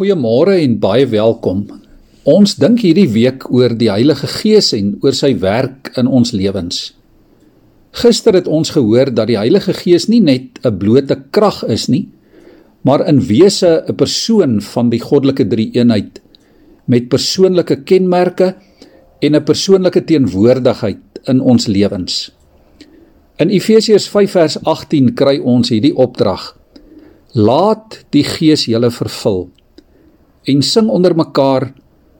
Goeiemôre en baie welkom. Ons dink hierdie week oor die Heilige Gees en oor sy werk in ons lewens. Gister het ons gehoor dat die Heilige Gees nie net 'n blote krag is nie, maar in wese 'n persoon van die goddelike drie-eenheid met persoonlike kenmerke en 'n persoonlike teenwoordigheid in ons lewens. In Efesiërs 5 vers 18 kry ons hierdie opdrag: Laat die Gees julle vervul en sing onder mekaar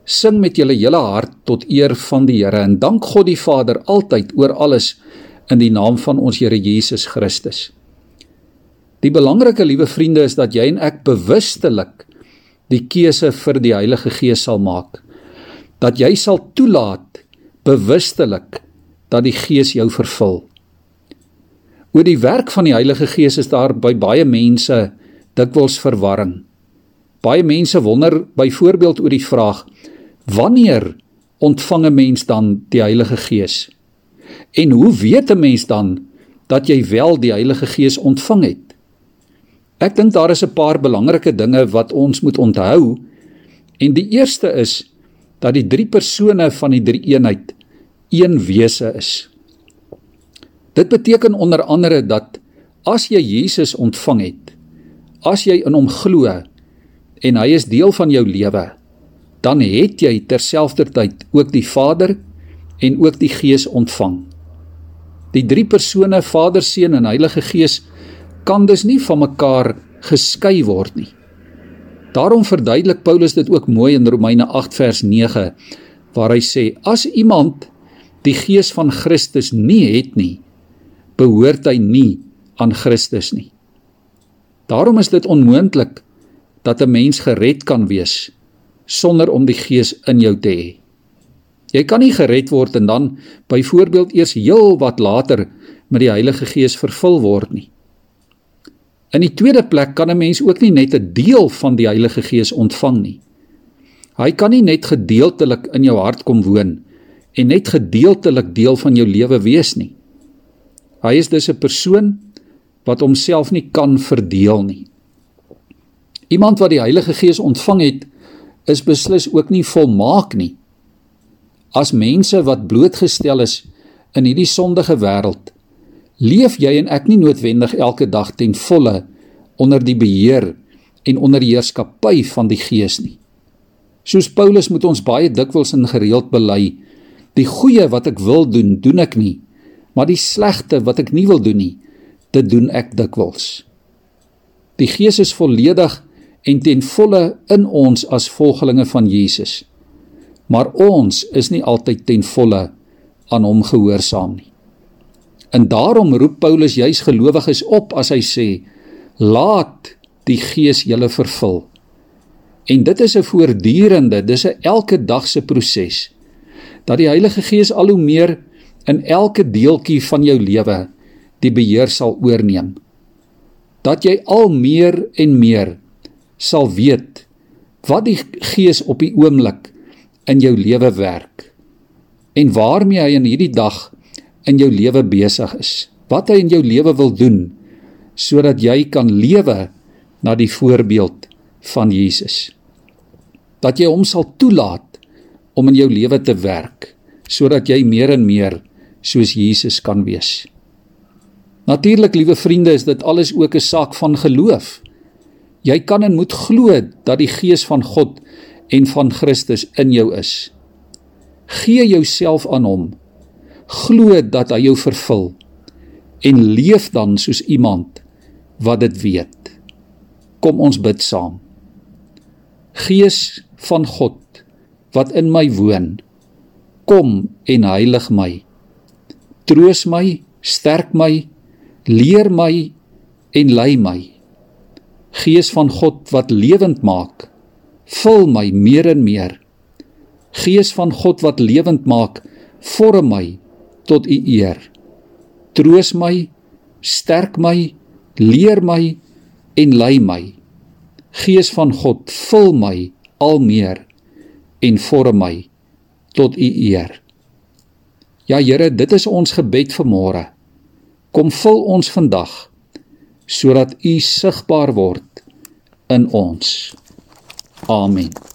sing met julle hele hart tot eer van die Here en dank God die Vader altyd oor alles in die naam van ons Here Jesus Christus. Die belangrike liewe vriende is dat jy en ek bewustelik die keuse vir die Heilige Gees sal maak. Dat jy sal toelaat bewustelik dat die Gees jou vervul. Oor die werk van die Heilige Gees is daar by baie mense dikwels verwarring. Baie mense wonder byvoorbeeld oor die vraag: Wanneer ontvang 'n mens dan die Heilige Gees? En hoe weet 'n mens dan dat jy wel die Heilige Gees ontvang het? Ek dink daar is 'n paar belangrike dinge wat ons moet onthou. En die eerste is dat die drie persone van die drie eenheid een wese is. Dit beteken onder andere dat as jy Jesus ontvang het, as jy in hom glo, en hy is deel van jou lewe, dan het jy terselfdertyd ook die Vader en ook die Gees ontvang. Die drie persone, Vader, Seun en Heilige Gees, kan dus nie van mekaar geskei word nie. Daarom verduidelik Paulus dit ook mooi in Romeine 8 vers 9 waar hy sê as iemand die gees van Christus nie het nie behoort hy nie aan Christus nie. Daarom is dit onmoontlik dat 'n mens gered kan wees sonder om die Gees in jou te hê. Jy kan nie gered word en dan byvoorbeeld eers heel wat later met die Heilige Gees vervul word nie. In die tweede plek kan 'n mens ook nie net 'n deel van die Heilige Gees ontvang nie. Hy kan nie net gedeeltelik in jou hart kom woon en net gedeeltelik deel van jou lewe wees nie. Hy is dus 'n persoon wat homself nie kan verdeel nie. Iemand wat die Heilige Gees ontvang het, is beslis ook nie volmaak nie. As mense wat blootgestel is in hierdie sondige wêreld, leef jy en ek nie noodwendig elke dag ten volle onder die beheer en onder die heerskappy van die Gees nie. Soos Paulus moet ons baie dikwels in gereeld bely, die goeie wat ek wil doen, doen ek nie, maar die slegte wat ek nie wil doen nie, dit doen ek dikwels. Die Gees is volledig en ten volle in ons as volgelinge van Jesus. Maar ons is nie altyd ten volle aan hom gehoorsaam nie. En daarom roep Paulus juis gelowiges op as hy sê: "Laat die Gees julle vervul." En dit is 'n voortdurende, dis 'n elke dag se proses dat die Heilige Gees al hoe meer in elke deeltjie van jou lewe die beheer sal oorneem. Dat jy al meer en meer sal weet wat die Gees op die oomblik in jou lewe werk en waarmee hy in hierdie dag in jou lewe besig is. Wat hy in jou lewe wil doen sodat jy kan lewe na die voorbeeld van Jesus. Dat jy hom sal toelaat om in jou lewe te werk sodat jy meer en meer soos Jesus kan wees. Natuurlik, liewe vriende, is dit alles ook 'n saak van geloof. Jy kan en moet glo dat die gees van God en van Christus in jou is. Gee jouself aan hom. Glo dat hy jou vervul en leef dan soos iemand wat dit weet. Kom ons bid saam. Gees van God wat in my woon, kom en heilig my. Troos my, sterk my, leer my en lei my. Gees van God wat lewend maak, vul my meer en meer. Gees van God wat lewend maak, vorm my tot u eer. Troos my, sterk my, leer my en lei my. Gees van God, vul my al meer en vorm my tot u eer. Ja Here, dit is ons gebed vir môre. Kom vul ons vandag sodat U sigbaar word in ons. Amen.